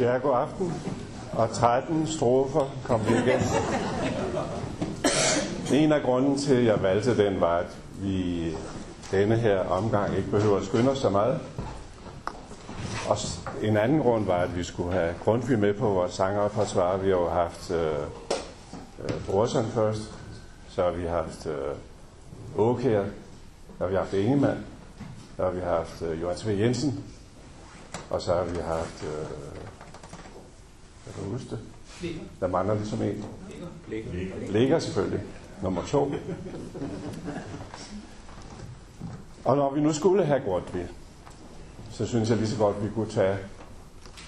Ja, god aften. Og 13 strofer kom vi igen. En af grunden til, at jeg valgte den, var, at vi denne her omgang ikke behøver at skynde os så meget. Og en anden grund var, at vi skulle have Grundtvig med på vores sangerforsvar. Vi har jo haft øh, øh, først, så har vi haft øh, Åkær, så har vi haft Ingemann, så har vi haft øh, Johan Sve Jensen, og så har vi haft, øh, jeg kan huske det, der mangler ligesom en. Ligger selvfølgelig, nummer to. Og når vi nu skulle have Grundtvig, så synes jeg lige så godt, at vi kunne tage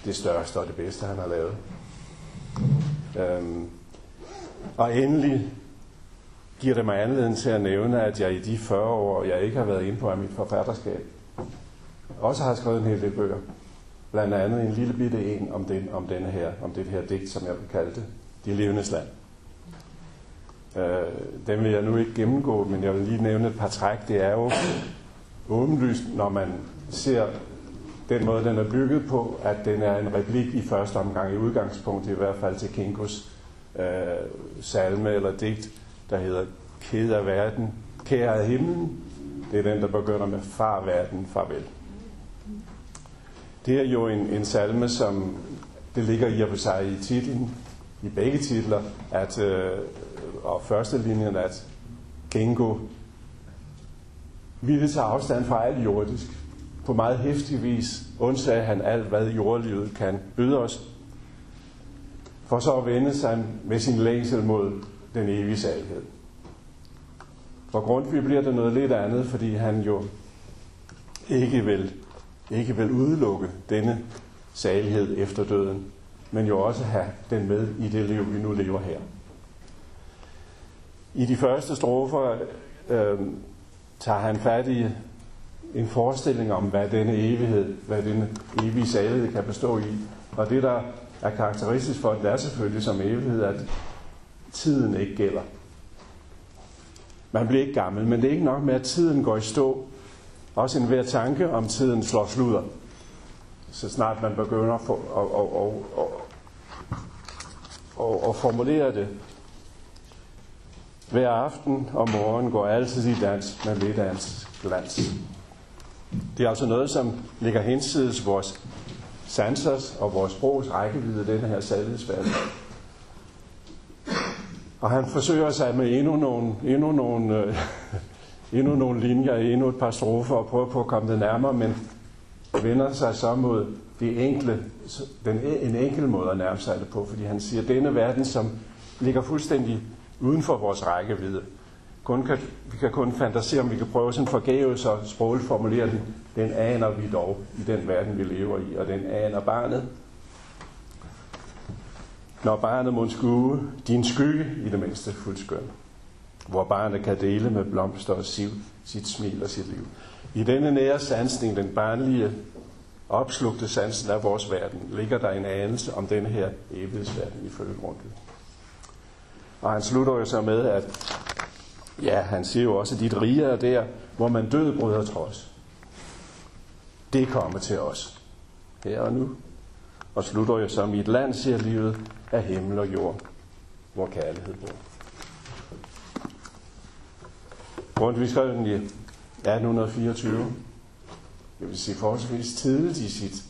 det største og det bedste, han har lavet. Øhm, og endelig giver det mig anledning til at nævne, at jeg i de 40 år, jeg ikke har været inde på af mit forfatterskab, også har skrevet en hel del bøger. Blandt andet en lille bitte en om, den, om, denne her, om det her digt, som jeg vil kalde det, De levendes land. Øh, den vil jeg nu ikke gennemgå, men jeg vil lige nævne et par træk. Det er jo åbenlyst, når man ser den måde, den er bygget på, at den er en replik i første omgang, i udgangspunkt i hvert fald til Kinkos øh, salme eller digt, der hedder Ked af verden, kære af himlen. Det er den, der begynder med far verden, farvel. Det er jo en, en salme, som det ligger i og for sig i titlen, i begge titler, at, øh, og første linjen, at Gengo ville tage afstand fra alt jordisk. På meget hæftig vis undsagde han alt, hvad jordlivet kan byde os, for så at vende sig med sin længsel mod den evige sandhed. For Grundtvig bliver det noget lidt andet, fordi han jo ikke vil, ikke vil udelukke denne salighed efter døden, men jo også have den med i det liv, vi nu lever her. I de første strofer øh, tager han fat i en forestilling om, hvad denne evighed, hvad denne evige salighed kan bestå i. Og det, der er karakteristisk for det, er selvfølgelig som evighed, at tiden ikke gælder. Man bliver ikke gammel, men det er ikke nok med, at tiden går i stå. Også en hver tanke om tiden slår sluder, Så snart man begynder at, for, at, at, at, og, og formulere det. Hver aften og morgen går altid i dans med middagens glans. Det er altså noget, som ligger hensides vores sansers og vores sprogs rækkevidde, denne her sandhedsverden. Og han forsøger sig med endnu nogle, endnu nogle, øh, endnu nogle linjer, endnu et par strofer og prøver på at komme det nærmere, men vender sig så mod det enkle, den, e-, en enkel måde at nærme sig det på, fordi han siger, at denne verden, som ligger fuldstændig uden for vores rækkevidde, kun kan, vi kan kun fantasere, om vi kan prøve sådan forgæves og sprogligt formulere den, den aner vi dog i den verden, vi lever i, og den aner barnet, når barnet må skue din skygge i det mindste fuldskøn, hvor barnet kan dele med blomster og siv sit smil og sit liv. I denne nære sansning, den barnlige, opslugte sansen af vores verden, ligger der en anelse om denne her evighedsverden i Grundtvig. Og han slutter jo så med, at ja, han siger jo også, at dit rige er der, hvor man død bryder trods. Det kommer til os. Her og nu. Og slutter jo så, mit land siger livet af himmel og jord, hvor kærlighed bor. Grundtvig skrev den i 1824. Jeg vil sige forholdsvis tidligt i sit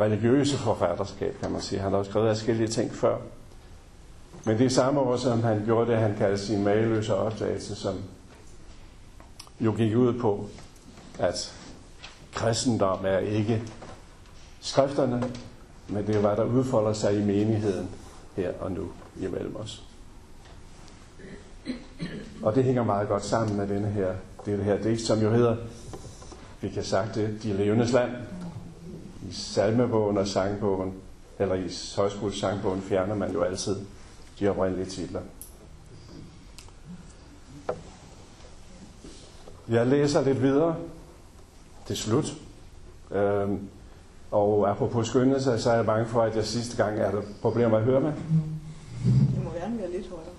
religiøse forfatterskab, kan man sige. Han har også skrevet forskellige ting før. Men det er samme år, som han gjorde det, han kaldte sin mageløse opdagelse, som jo gik ud på, at kristendom er ikke skrifterne, men det er, hvad der udfolder sig i menigheden her og nu imellem os. Og det hænger meget godt sammen med denne her, det her digt, som jo hedder, vi kan sagt det, De levendes land. I salmebogen og sangbogen, eller i højskolesangbogen, fjerner man jo altid de oprindelige titler. Jeg læser lidt videre til slut. Øhm, og apropos skyndelse, så er jeg bange for, at jeg sidste gang er der problemer med at høre med. Det må gerne være lidt højere.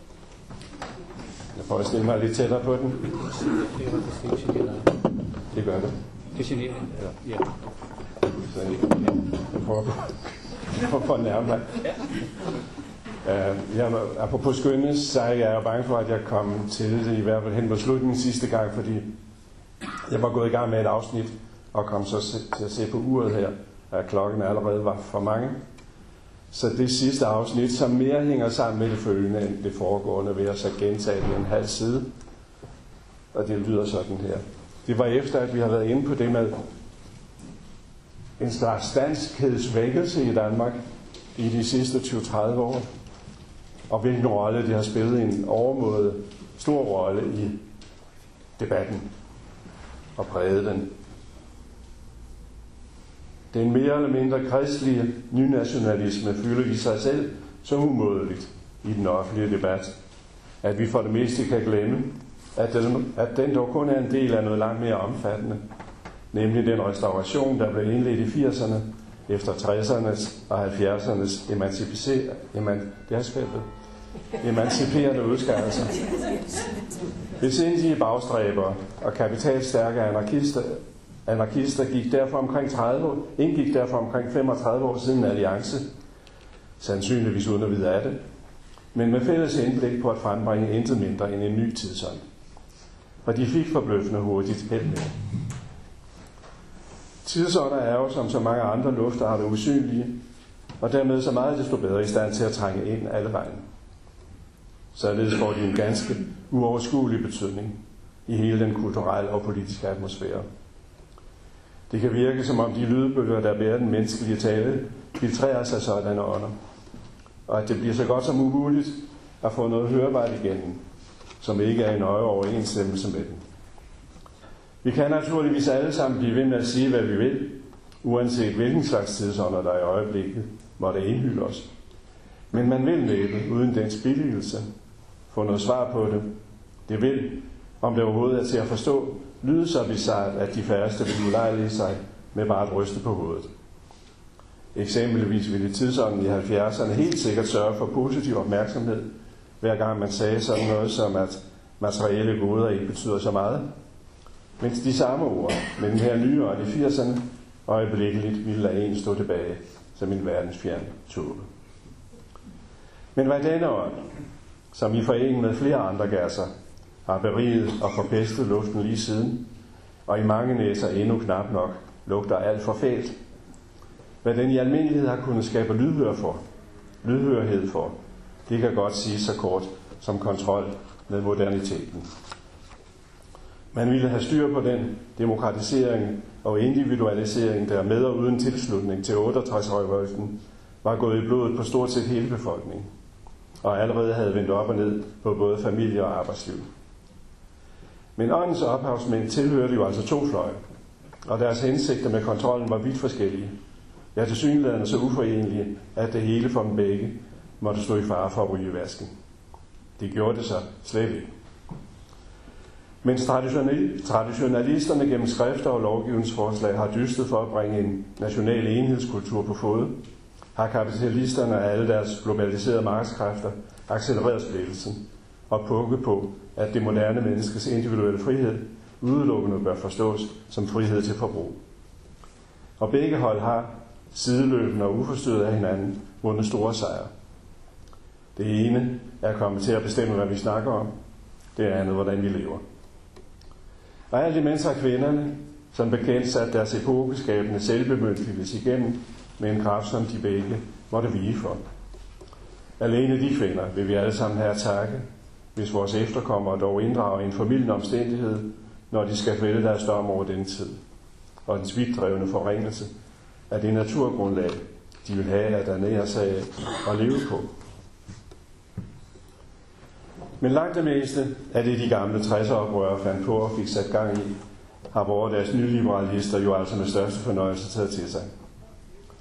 Jeg prøver at stille mig lidt tættere på den. Det gør det. Det generer. Ja. Ja. Så jeg, jeg prøver for nærmere. Uh, jeg, apropos skønnes, så er jeg bange for, at jeg kom til det i hvert fald hen på slutningen sidste gang, fordi jeg var gået i gang med et afsnit, og kom så til at se på uret her, at klokken allerede var for mange. Så det sidste afsnit, som mere hænger sammen med det følgende end det foregående, vil jeg så gentage det en halv side. Og det lyder sådan her. Det var efter, at vi har været inde på det med en slags danskhedsvækkelse i Danmark i de sidste 20-30 år, og hvilken rolle det har spillet en overmåde stor rolle i debatten og præget den. Den mere eller mindre kristelige nynationalisme fylder i sig selv så umådeligt i den offentlige debat, at vi for det meste kan glemme, at den, at den dog kun er en del af noget langt mere omfattende, nemlig den restauration, der blev indledt i 80'erne efter 60'ernes og 70'ernes eman, det er emanciperende udskærelser. Hvis indige bagstræbere og kapitalstærke anarkister, anarkister gik derfor omkring 30 år, indgik derfor omkring 35 år siden en alliance, sandsynligvis uden at vide af det, men med fælles indblik på at frembringe intet mindre end en ny tidsånd. Og de fik forbløffende hurtigt held med. Tidsånder er jo som så mange andre luftarter usynlige, og dermed så meget desto bedre i stand til at trænge ind alle vejen. Således får de en ganske uoverskuelig betydning i hele den kulturelle og politiske atmosfære. Det kan virke som om de lydbølger, der bærer den menneskelige tale, filtrerer sig sådan ånder, og at det bliver så godt som umuligt at få noget hørbart igennem, som ikke er i nøje overensstemmelse med den. Vi kan naturligvis alle sammen blive ved med at sige, hvad vi vil, uanset hvilken slags tidsånder, der i øjeblikket måtte indhylde os. Men man vil næppe, uden den billigelse, få noget svar på det. Det vil, om det overhovedet er til at forstå, lyde så bizart, at de færreste vil ulejlige sig med bare at ryste på hovedet. Eksempelvis ville tidsånden i 70'erne helt sikkert sørge for positiv opmærksomhed, hver gang man sagde sådan noget som, at materielle goder ikke betyder så meget, mens de samme ord, med den her nye ånd i 80'erne, øjeblikkeligt ville lade en stå tilbage som en verdensfjern tåbe. Men hvad denne ånd, som i forening med flere andre gasser, har beriget og forpestet luften lige siden, og i mange næser endnu knap nok lugter alt for fælt. Hvad den i almindelighed har kunnet skabe lydhør for, lydhørhed for, det kan godt sige så kort som kontrol med moderniteten. Man ville have styr på den demokratisering og individualisering, der med og uden tilslutning til 68-revolten var gået i blodet på stort set hele befolkningen, og allerede havde vendt op og ned på både familie og arbejdsliv. Men åndens ophavsmænd tilhørte jo altså to fløje, og deres hensigter med kontrollen var vidt forskellige. Ja, til synligheden så uforenelige, at det hele for dem begge måtte stå i fare for at ryge vasken. Det gjorde det så slet ikke. Men traditionalisterne gennem skrifter og lovgivningsforslag har dystet for at bringe en national enhedskultur på fod, har kapitalisterne og alle deres globaliserede markedskræfter accelereret splittelsen og pukke på, at det moderne menneskes individuelle frihed udelukkende bør forstås som frihed til forbrug. Og begge hold har sideløbende og uforstyrret af hinanden vundet store sejre. Det ene er kommet til at bestemme, hvad vi snakker om. Det andet, hvordan vi lever. Og alt imens har kvinderne, som bekendt, sat deres epokeskabende selvbemyndigelse igennem med en kraft, som de begge måtte vige for. Alene de kvinder vil vi alle sammen her takke, hvis vores efterkommere dog inddrager en formidlende omstændighed, når de skal fælde deres dom over den tid, og den vidtdrevne forringelse af det naturgrundlag, de vil have at ernære sig af og leve på. Men langt det meste af det, de gamle 60'er-oprørere fandt på og fik sat gang i, har vores deres nyliberalister jo altså med største fornøjelse taget til sig.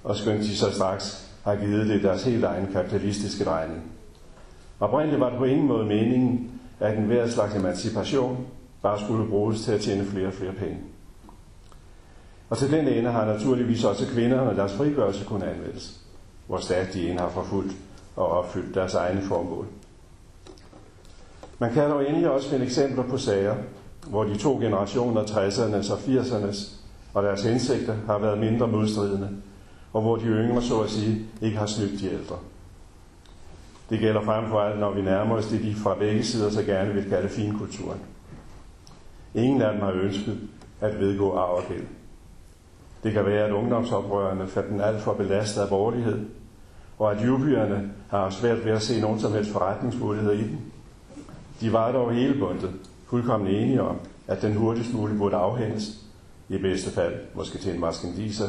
Og skønt de så straks har givet det deres helt egen kapitalistiske drejning. Oprindeligt var det på ingen måde meningen, at en hver slags emancipation bare skulle bruges til at tjene flere og flere penge. Og til den ende har naturligvis også kvinderne og deres frigørelse kunne anvendes, hvor stærkt de end har forfulgt og opfyldt deres egne formål. Man kan dog endelig også finde eksempler på sager, hvor de to generationer, 60'ernes og 80'ernes, og deres hensigter har været mindre modstridende, og hvor de yngre, så at sige, ikke har snydt de ældre. Det gælder frem for alt, når vi nærmer os det, de fra begge sider så gerne vil kalde finkulturen. Ingen af dem har ønsket at vedgå arv og gæld. Det kan være, at ungdomsoprørerne fandt den alt for belastet af borgerlighed, og at jubierne har svært ved at se nogen som helst forretningsmuligheder i den. De var dog hele bundet, fuldkommen enige om, at den hurtigst muligt burde afhændes, i bedste fald måske til en maskendiser,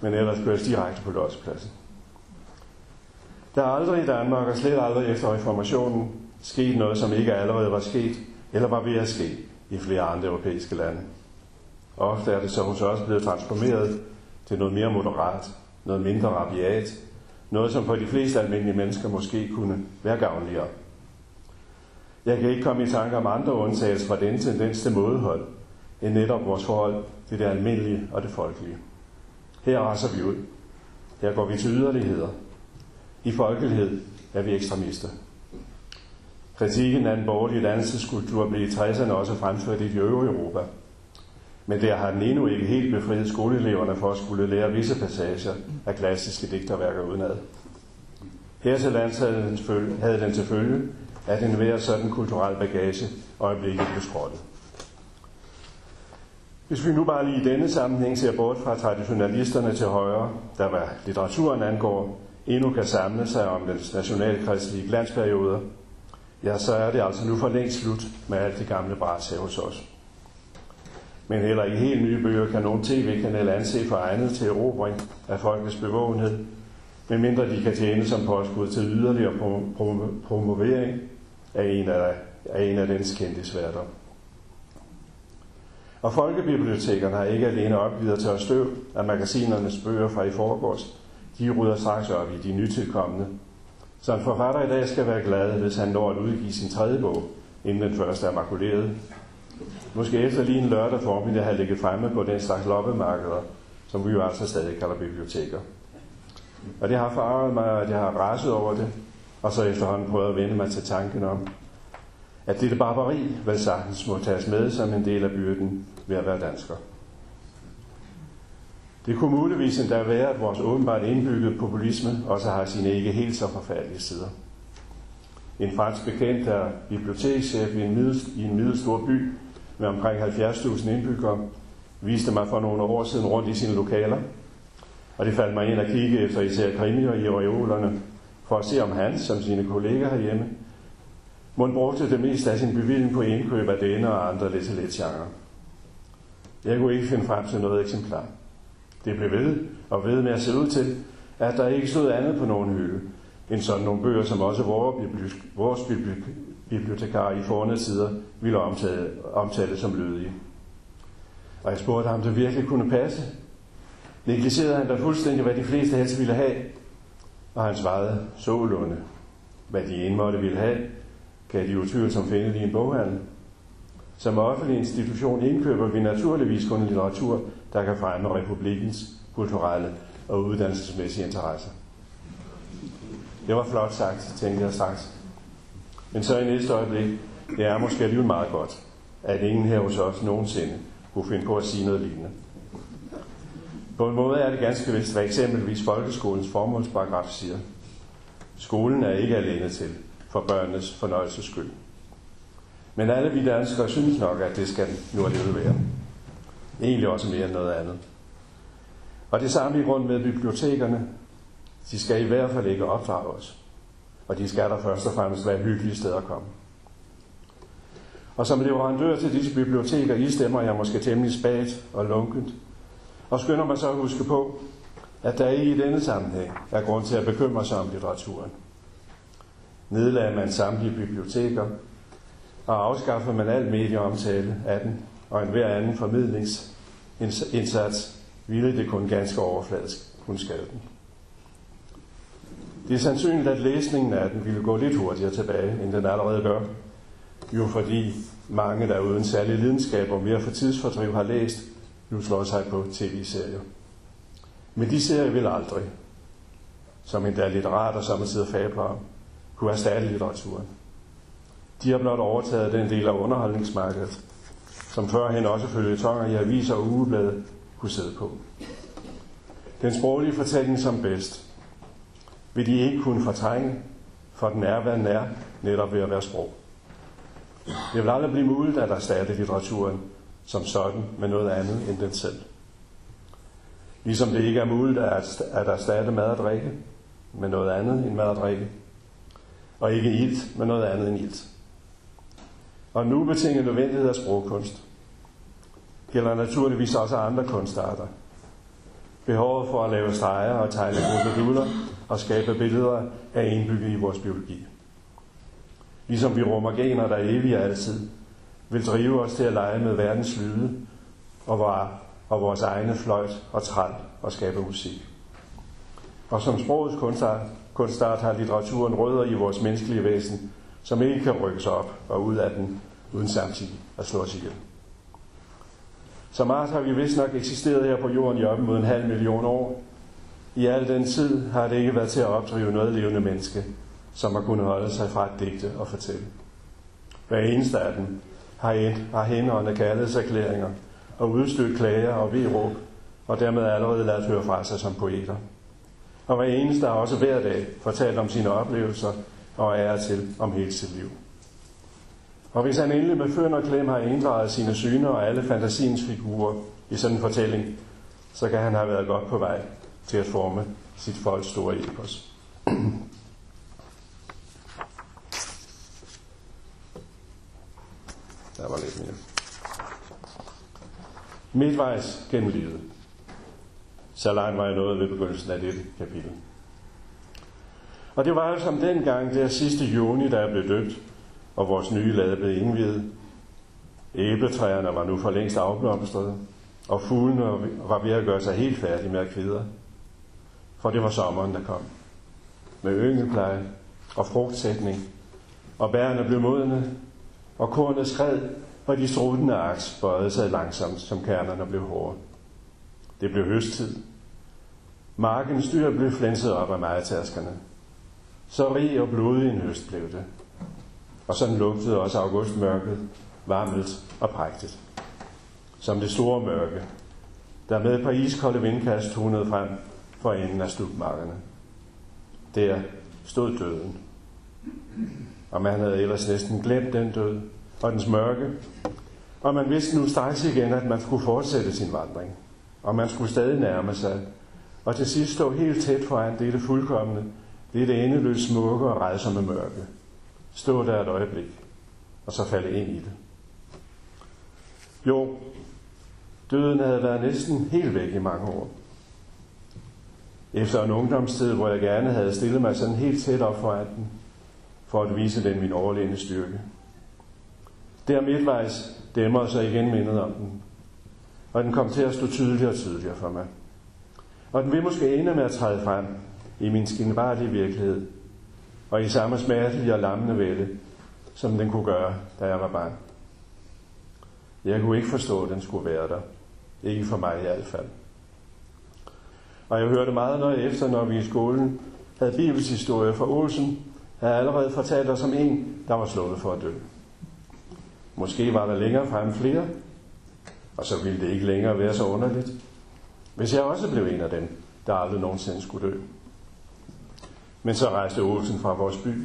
men ellers køres direkte på lodspladsen. Der er aldrig i Danmark, og slet aldrig efter reformationen, sket noget, som ikke allerede var sket, eller var ved at ske i flere andre europæiske lande. Ofte er det så hos os blevet transformeret til noget mere moderat, noget mindre rabiat, noget som for de fleste almindelige mennesker måske kunne være gavnligere. Jeg kan ikke komme i tanke om andre undtagelser fra denne tendens til mådehold, end netop vores forhold til det almindelige og det folkelige. Her raser vi ud. Her går vi til yderligheder. I folkelighed er vi ekstremister. Kritikken af den borgerlige dannelseskultur blev i 60'erne også fremført i de øvrige Europa. Men der har den endnu ikke helt befriet skoleeleverne for at skulle lære visse passager af klassiske digterværker udenad. Her til lands havde den til følge, at en hver sådan kulturel bagage øjeblikket blev skrottet. Hvis vi nu bare lige i denne sammenhæng ser bort fra traditionalisterne til højre, der hvad litteraturen angår, endnu kan samle sig om den nationalkristelige glansperiode, ja, så er det altså nu for længst slut med alt det gamle bras her hos os. Men heller i helt nye bøger kan nogen tv-kanal anse for egnet til erobring af folkets bevågenhed, medmindre de kan tjene som påskud til yderligere promovering af en af, af, en af dens kendte sværter. Og folkebibliotekerne har ikke alene opgivet at støv af magasinernes bøger fra i forgårs. De rydder straks op i de nytilkommende. Så en forfatter i dag skal være glad, hvis han når at udgive sin tredje bog, inden den første er makuleret. Måske efter lige en lørdag formiddag har ligget fremme på den slags loppemarkeder, som vi jo altså stadig kalder biblioteker. Og det har farvet mig, at jeg har raset over det, og så efterhånden prøvet at vende mig til tanken om, at dette barbari vel sagtens må tages med som en del af byrden ved at være dansker. Det kunne muligvis endda være, at vores åbenbart indbyggede populisme også har sine ikke helt så forfærdelige sider. En fransk bekendt er bibliotekschef i en, middel, i en middelstor by med omkring 70.000 indbyggere, viste mig for nogle år siden rundt i sine lokaler, og det faldt mig ind at kigge efter især krimier i reolerne, for at se om han, som sine kolleger herhjemme, Mon brugte det meste af sin bevilling på indkøb af denne og andre lidt lidt genre. Jeg kunne ikke finde frem til noget eksemplar. Det blev ved og ved med at se ud til, at der ikke stod andet på nogen hylde, end sådan nogle bøger, som også vores bibliotekar i forne tider ville omtale, omtale som lydige. Og jeg spurgte ham, om det virkelig kunne passe. Negligerede han da fuldstændig, hvad de fleste helst ville have, og han svarede sålunde. Hvad de ene måtte ville have, kan de som finde i en boghandel. Som offentlig institution indkøber vi naturligvis kun litteratur, der kan fremme republikens kulturelle og uddannelsesmæssige interesser. Det var flot sagt, tænkte jeg straks. Men så i næste øjeblik, det er måske alligevel meget godt, at ingen her hos os nogensinde kunne finde på at sige noget lignende. På en måde er det ganske vist, hvad eksempelvis folkeskolens formålsparagraf siger. Skolen er ikke alene til for børnenes fornøjelses skyld. Men alle vi danskere synes nok, at det skal den nu alligevel være. Egentlig også mere end noget andet. Og det samme i grund med bibliotekerne. De skal i hvert fald ikke opdrage os. Og de skal der først og fremmest være hyggelige steder at komme. Og som leverandør til disse biblioteker, I stemmer jeg måske temmelig spagt og lunkent. Og skynder mig så at huske på, at der ikke i denne sammenhæng er grund til at bekymre sig om litteraturen. Nedlagde man samtlige biblioteker, og afskaffede man al medieomtale af den, og enhver anden formidlingsindsats, ville det kun ganske overfladisk kunne skade den. Det er sandsynligt, at læsningen af den ville gå lidt hurtigere tilbage, end den allerede gør. Jo fordi mange, der uden særlig lidenskab og mere for tidsfordriv har læst, nu slår sig på tv-serier. Men de serier vil aldrig, som endda litterat og samtidig fabler om, kunne erstatte litteraturen. De har blot overtaget den del af underholdningsmarkedet, som førhen også følge tonger i aviser og ugeblade kunne sidde på. Den sproglige fortælling som bedst vil de ikke kunne fortrænge, for den er, hvad den er, netop ved at være sprog. Det vil aldrig blive muligt at erstatte litteraturen som sådan med noget andet end den selv. Ligesom det ikke er muligt at, at erstatte mad og drikke med noget andet end mad og drikke, og ikke ilt med noget andet end ilt. Og nu betinget nødvendighed af sprogkunst gælder naturligvis også andre kunstarter. Behovet for at lave streger og tegne moduler og skabe billeder er indbygget i vores biologi. Ligesom vi rummer gener, der evige altid, vil drive os til at lege med verdens lyde og, var, og vores egne fløjt og træl og skabe musik. Og som sprogets kunstart, kunstart har litteraturen rødder i vores menneskelige væsen, som ikke kan rykkes op og ud af den, uden samtidig at slå os ihjel. Som art har vi vist nok eksisteret her på jorden i op mod en halv million år. I al den tid har det ikke været til at opdrive noget levende menneske, som har kunnet holde sig fra at digte og fortælle. Hver eneste af dem har, en, har hænderne kærlighedserklæringer og udstødt klager og vedråb, og dermed allerede ladet høre fra sig som poeter. Og hver eneste har også hver dag fortalt om sine oplevelser og er til om hele sit liv. Og hvis han endelig med føn og klem har inddraget sine syner og alle fantasiens figurer i sådan en fortælling, så kan han have været godt på vej til at forme sit folks store epos. Der var lidt mere. Midtvejs gennem livet. Så langt var jeg nået ved begyndelsen af dette kapitel. Og det var altså jo som dengang, der sidste juni, da jeg blev døbt, og vores nye lade blev indvidet. Æbletræerne var nu for længst afblomstret, og fuglene var ved at gøre sig helt færdige med at kvidre. For det var sommeren, der kom. Med yngelpleje og frugtsætning, og bærene blev modne, og kornet skred, og de struttende aks bøjede sig langsomt, som kernerne blev hårde. Det blev høsttid. Markens dyr blev flænset op af majetaskerne. Så rig og blodig en høst blev det. Og sådan lugtede også augustmørket, varmt og prægtigt. Som det store mørke, der med et par iskolde vindkast tunede frem for enden af slutmarkerne. Der stod døden. Og man havde ellers næsten glemt den død og dens mørke. Og man vidste nu straks igen, at man skulle fortsætte sin vandring. Og man skulle stadig nærme sig. Og til sidst stå helt tæt foran dette fuldkommende, det er det endeløst smukke og rejsomme mørke stå der et øjeblik, og så falde ind i det. Jo, døden havde været næsten helt væk i mange år. Efter en ungdomstid, hvor jeg gerne havde stillet mig sådan helt tæt op foran den, for at vise den min overlegne styrke. Der midtvejs dæmmer sig igen mindet om den, og den kom til at stå tydeligere og tydeligere for mig. Og den vil måske ende med at træde frem i min skinbarlige virkelighed, og i samme smertelige og lammende vælde, som den kunne gøre, da jeg var barn. Jeg kunne ikke forstå, at den skulle være der. Ikke for mig i hvert fald. Og jeg hørte meget noget efter, når vi i skolen havde bibelshistorie fra Olsen, havde allerede fortalt os om en, der var slået for at dø. Måske var der længere frem flere, og så ville det ikke længere være så underligt, hvis jeg også blev en af dem, der aldrig nogensinde skulle dø. Men så rejste Olsen fra vores by.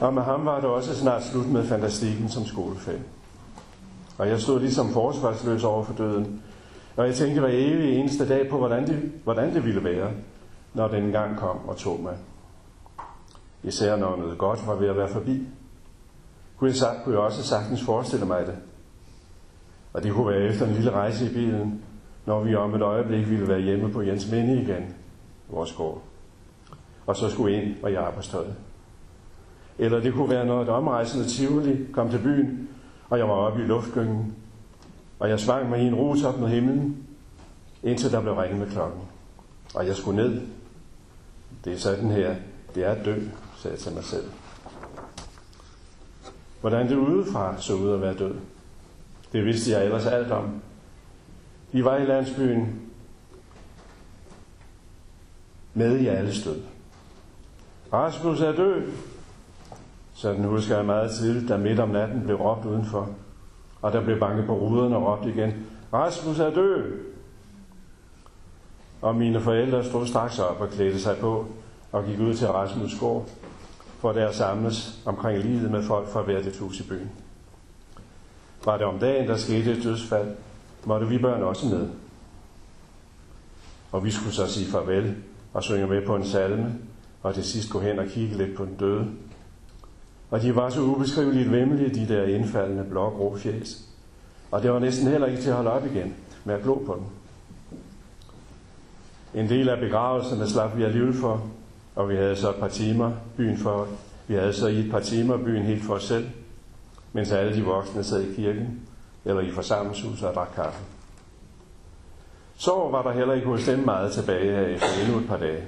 Og med ham var det også snart slut med fantastikken som skolefag. Og jeg stod ligesom forsvarsløs over for døden. Og jeg tænkte hver evig eneste dag på, hvordan det, hvordan det ville være, når den gang kom og tog mig. Især når noget godt var ved at være forbi. Kunne jeg, sagt, kunne jeg også sagtens forestille mig det. Og det kunne være efter en lille rejse i bilen, når vi om et øjeblik ville være hjemme på Jens Minde igen, vores gård og så skulle ind og i arbejdstøjet. Eller det kunne være, når et omrejsende Tivoli kom til byen, og jeg var oppe i luftgyngen, og jeg svang mig i en rus op mod himlen, indtil der blev ringet med klokken. Og jeg skulle ned. Det er sådan her. Det er at dø, sagde jeg til mig selv. Hvordan det udefra så ud at være død, det vidste jeg ellers alt om. Vi var i landsbyen med i alle stød. Rasmus er død. Sådan husker jeg meget tidligt, da midt om natten blev råbt udenfor. Og der blev banket på ruderne og råbt igen, Rasmus er død. og mine forældre stod straks op og klædte sig på og gik ud til Rasmus gård for der samles omkring livet med folk fra hvert et hus i byen. Var det om dagen, der skete et dødsfald, måtte vi børn også med. Og vi skulle så sige farvel og synge med på en salme, og til sidst gå hen og kigge lidt på den døde. Og de var så ubeskriveligt vemmelige, de der indfaldende blå fjæs. Og det var næsten heller ikke til at holde op igen med at glo på dem. En del af begravelserne slap vi alligevel for, og vi havde så et par timer byen for, vi havde så i et par timer byen helt for os selv, mens alle de voksne sad i kirken eller i forsamlingshuset og drak kaffe. Så var der heller ikke hos dem meget tilbage af efter endnu et par dage.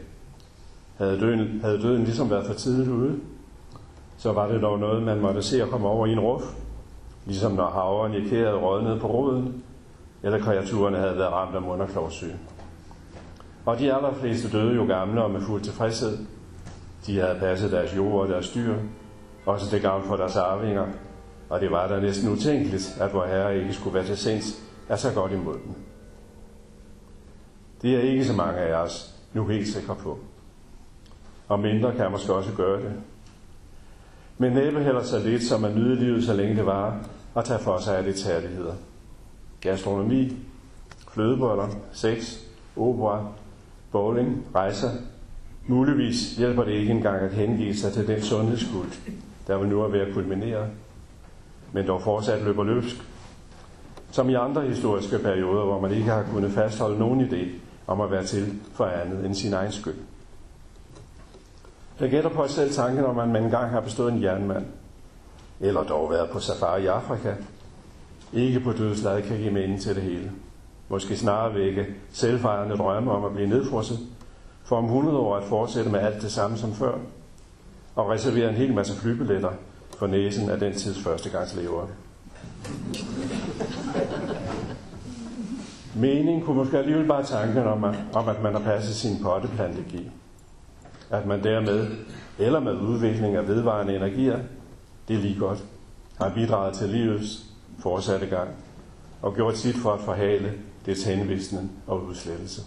Havde døden, havde døden ligesom været for tidligt ude, så var det dog noget, man måtte se at komme over i en ruf, ligesom når havren i kæret rådnede på roden, eller kreaturerne havde været ramt af mund- Og de allerfleste døde jo gamle og med fuld tilfredshed. De havde passet deres jord og deres dyr, også det gavn for deres arvinger, og det var da næsten utænkeligt, at vor Herre ikke skulle være til sinds er så godt imod dem. Det er ikke så mange af os nu helt sikre på. Og mindre kan måske også gøre det. Men næppe heller så lidt, som at nyde livet, så længe det var, og tage for sig af det tærligheder. Gastronomi, flødeboller, sex, opera, bowling, rejser. Muligvis hjælper det ikke engang at hengive sig til den sundhedskult, der vil nu er ved at kulminere, men dog fortsat løber løbsk. Som i andre historiske perioder, hvor man ikke har kunnet fastholde nogen idé om at være til for andet end sin egen skyld. Jeg gætter på selv tanken om, at man engang har bestået en jernmand, eller dog været på safari i Afrika, ikke på dødslaget kan give mening til det hele. Måske snarere vække selvfejrende drømme om at blive nedfrosset, for om 100 år at fortsætte med alt det samme som før, og reservere en hel masse flybilletter for næsen af den tids førstegangslevere. Mening kunne måske alligevel bare tanken om, at, om, at man har passet sin potteplantegi. At man dermed, eller med udvikling af vedvarende energier, det er lige godt, har bidraget til livets fortsatte gang og gjort sit for at forhale dets henvisning og udslettelse.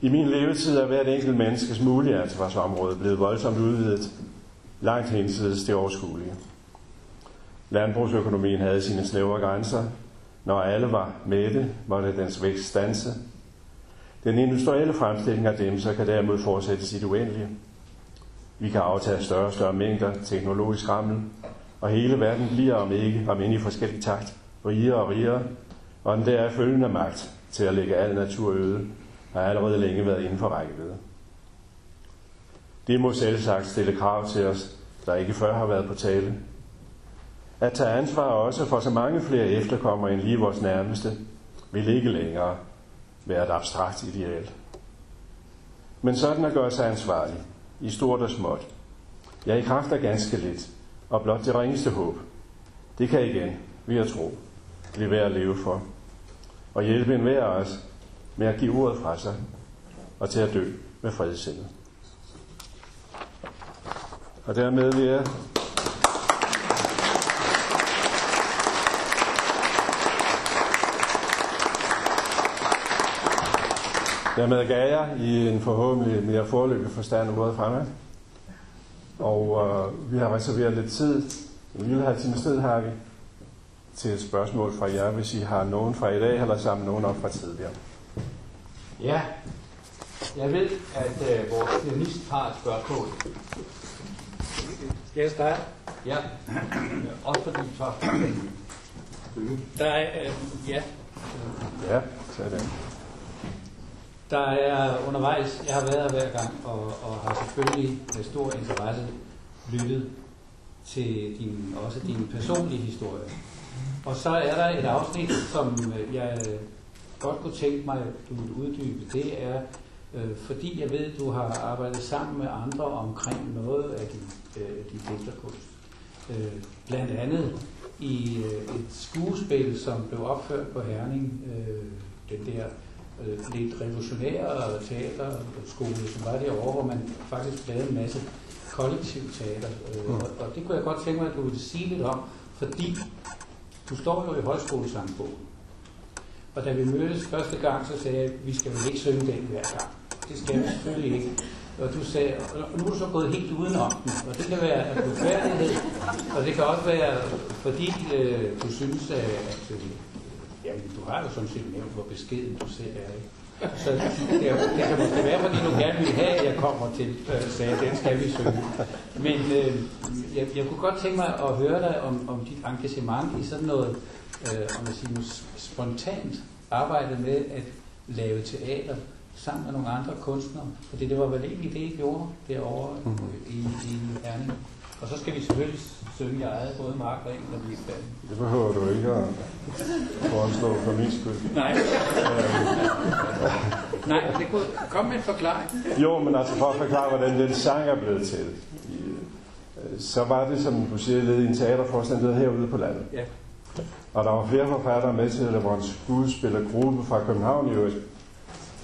I min levetid er hvert enkelt menneskes mulige ansvarsområde blevet voldsomt udvidet, langt hensides det overskuelige. Landbrugsøkonomien havde sine snævre grænser. Når alle var med det, måtte dens vækst stanse. Den industrielle fremstilling af dem, så kan derimod fortsætte sit uendelige. Vi kan aftage større og større mængder teknologisk rammel, og hele verden bliver, om ikke, om ind i forskellig takt, rigere og rigere, og den der følgende magt til at lægge al natur øde, har allerede længe været inden for rækkevidde. Det må selv sagt stille krav til os, der ikke før har været på tale. At tage ansvar også for så mange flere efterkommere end lige vores nærmeste, vil ikke længere være et abstrakt ideal. Men sådan at gøre sig ansvarlig, i stort og småt, Jeg i kraft af ganske lidt, og blot det ringeste håb, det kan igen, vi at tro, blive værd at leve for og hjælpe enhver af os med at give ordet fra sig og til at dø med fredsindet. Og dermed vil jeg Dermed gav jeg i en forhåbentlig mere forløbig forstand ordet fremad. Og øh, vi har reserveret lidt tid. En lille halv time tid har vi til et spørgsmål fra jer, hvis I har nogen fra i dag, eller sammen nogen op fra tidligere. Ja, jeg ved, at øh, vores pianist har et spørgsmål. Skal jeg starte? Ja, også fordi så. Der er, øh, ja. Ja, så er det. Der er undervejs, jeg har været her hver gang, og, og har selvfølgelig med stor interesse lyttet til din, også din personlige historie. Og så er der et afsnit, som øh, jeg øh, godt kunne tænke mig, at du vil uddybe. Det er, øh, fordi jeg ved, at du har arbejdet sammen med andre omkring noget af din, øh, din digterkunst. Øh, blandt andet i øh, et skuespil, som blev opført på Herning, øh, den der lidt revolutionære teaterskole, som var derovre, hvor man faktisk lavede en masse kollektiv teater. Øh, og, og det kunne jeg godt tænke mig, at du ville sige lidt om, fordi du står jo i højskolesangbogen. Og da vi mødtes første gang, så sagde jeg, at vi skal vel ikke synge den hver gang. Det skal vi selvfølgelig ikke. Og du sagde, og nu er du så gået helt udenom den, og det kan være af blodfærdighed, og det kan også være, fordi øh, du synes, at, at øh, jamen, du har jo sådan set nævnt, hvor beskeden du selv er. Ikke? Så det, det kan måske være, fordi du gerne vil have, at jeg kommer til, øh, sagde, den skal vi synge. Men øh, jeg, jeg kunne godt tænke mig at høre dig om, om dit engagement i sådan noget, øh, om jeg siger, spontant arbejde med at lave teater sammen med nogle andre kunstnere. Fordi det var vel egentlig det, I gjorde derovre mm. i, i Herning. Og så skal vi selvfølgelig synge jeg eget, både Mark og Engel og Blive Det behøver du ikke at foreslå for min skyld. Nej. Nej, det kunne komme med en forklaring. Jo, men altså for at forklare, hvordan den sang er blevet til. Så var det, som du siger, led i en teaterforstand, herude på landet. Ja. Og der var flere forfattere med til, der var en skuespillergruppe fra København i øvrigt,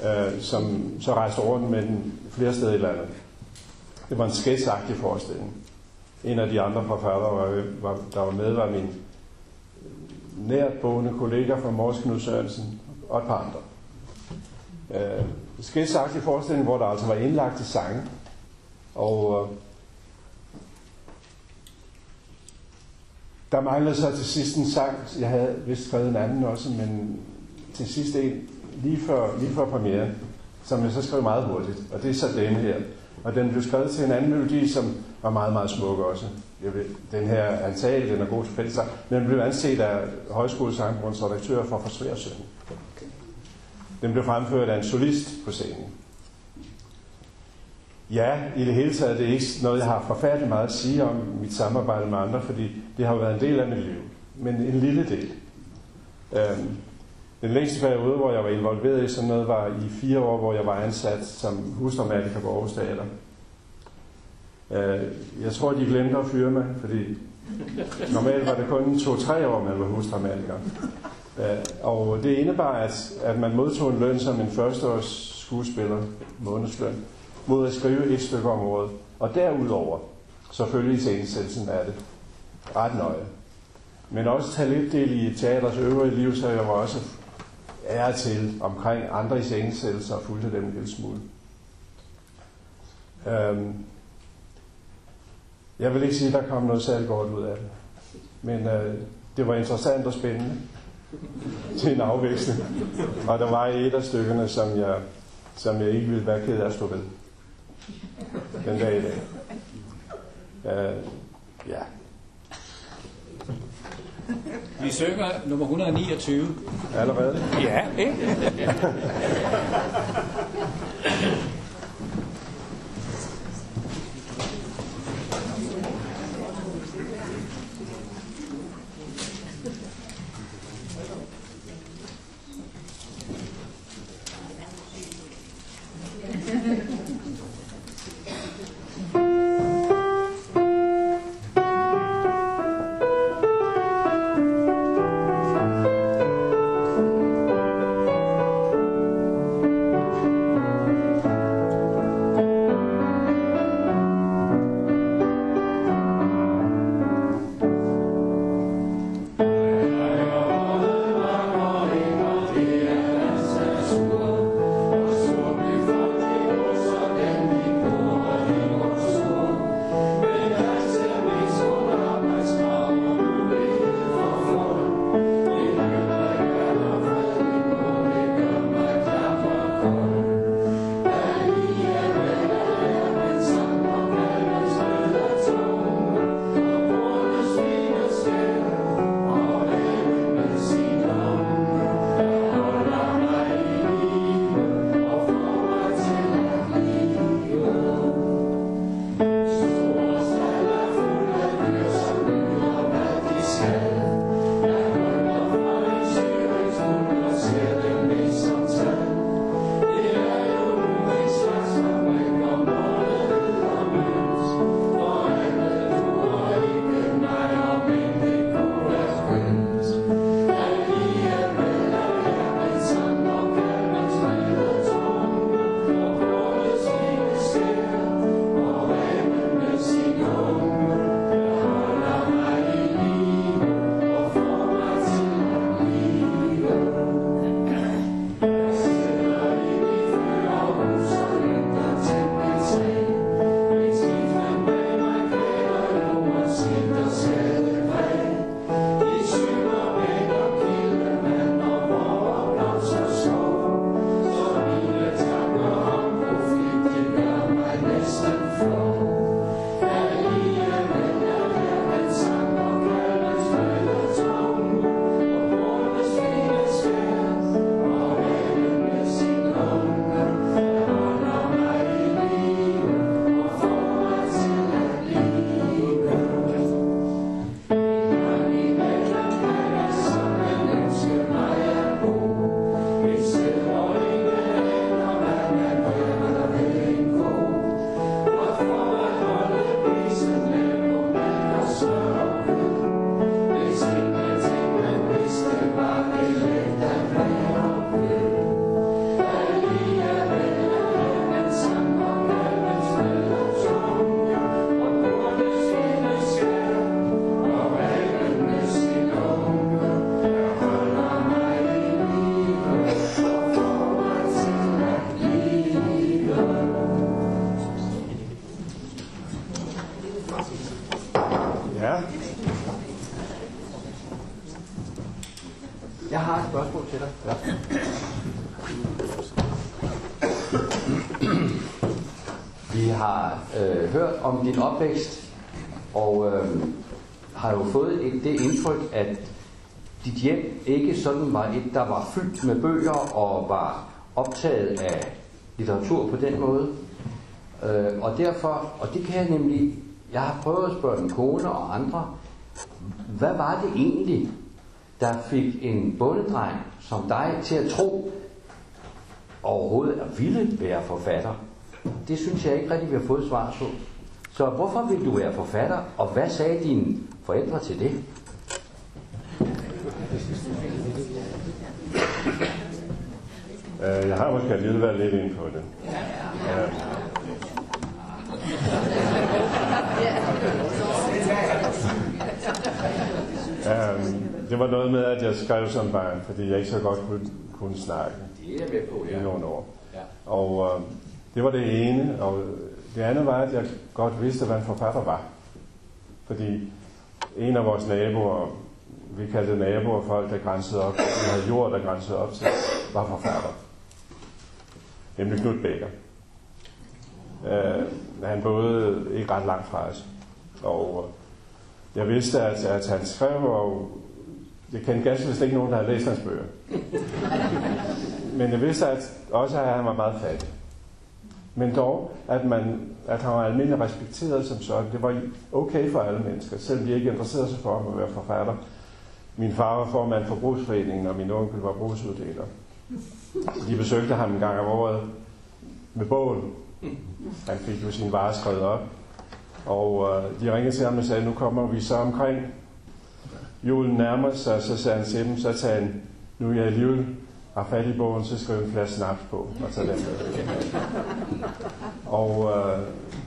øh, som så rejste rundt med den flere steder i landet. Det var en skætsagtig forestilling. En af de andre forfattere, var, var, der var med, var min nært boende kollega fra Mors Knud Sørensen og et par andre. Øh, i forestilling, hvor der altså var indlagt til sange. Og øh, der manglede så til sidst en sang, jeg havde vist skrevet en anden også, men til sidst en lige før, lige før premiere, som jeg så skrev meget hurtigt, og det er så denne her. Og den blev skrevet til en anden melodi, som var meget, meget smuk også. Jeg ved, den her antal, den er god til fællesang, men den blev anset af højskolesangbrunds redaktør for for. Den blev fremført af en solist på scenen. Ja, i det hele taget det er ikke noget, jeg har forfærdeligt meget at sige om mit samarbejde med andre, fordi det har været en del af mit liv. Men en lille del. Øhm, den længste periode, hvor jeg var involveret i sådan noget, var i fire år, hvor jeg var ansat som husdramatiker på Aarhus Teater. Øh, jeg tror, de glemte at fyre mig, fordi normalt var det kun to-tre år, man var husdramatiker. Øh, og det indebar, at, at man modtog en løn som en førsteårs skuespiller, månedsløn, mod at skrive et stykke om året. Og derudover, selvfølgelig i scenesættelsen af det, ret nøje. Men også tage lidt del i teaters øvrige liv, så jeg var også er til omkring andre iscenesættelser og fulgte dem en lille smule. Øhm, jeg vil ikke sige, at der kom noget særligt godt ud af det. Men øh, det var interessant og spændende til en afveksling. Og der var et af stykkerne, som jeg, som jeg ikke ville være ked af at stå ved. Den dag i dag. Øh, ja. Vi synger nummer 129. Allerede? Ja, ikke? om din opvækst, og øh, har jo fået et, det indtryk, at dit hjem ikke sådan var et, der var fyldt med bøger og var optaget af litteratur på den måde. Øh, og derfor, og det kan jeg nemlig, jeg har prøvet at spørge min kone og andre, hvad var det egentlig, der fik en bondedreng som dig til at tro, overhovedet at ville være forfatter? Det synes jeg ikke rigtig, vi har fået svar på. Så hvorfor vil du være forfatter, og hvad sagde dine forældre til det? Øh, Jeg har måske alligevel været lidt inde på det. Øh, Øhm, det var noget med, at jeg skrev som barn, fordi jeg ikke så godt kunne, kunne snakke Det er jeg med på, i nogle år. Ja. Og øh, det var det ene, og det andet var, at jeg godt vidste, hvad en forfatter var. Fordi en af vores naboer, vi kaldte naboer folk, der grænsede op, vi havde jord, der grænsede op til, var forfatter. Nemlig Knud Bækker. Øh, han boede ikke ret langt fra os. Og øh, jeg vidste, at, at han skrev, og jeg kendte ganske vist ikke nogen, der havde læst hans bøger. Men jeg vidste at også, at han var meget fattig. Men dog, at, man, at han var almindelig respekteret som sådan. Det var okay for alle mennesker, selvom de ikke interesserede sig for at være forfatter. Min far var formand for brugsforeningen, og min onkel var brugsuddeler. De besøgte ham en gang om året med bogen. Han fik jo sin varer skrevet op. Og øh, de ringede til ham og sagde, nu kommer vi så omkring. Julen nærmer sig, så sagde han til dem, så tager han, nu er jeg alligevel har fat i bogen, så skriver en flaske snaps på, og så den med. Og øh,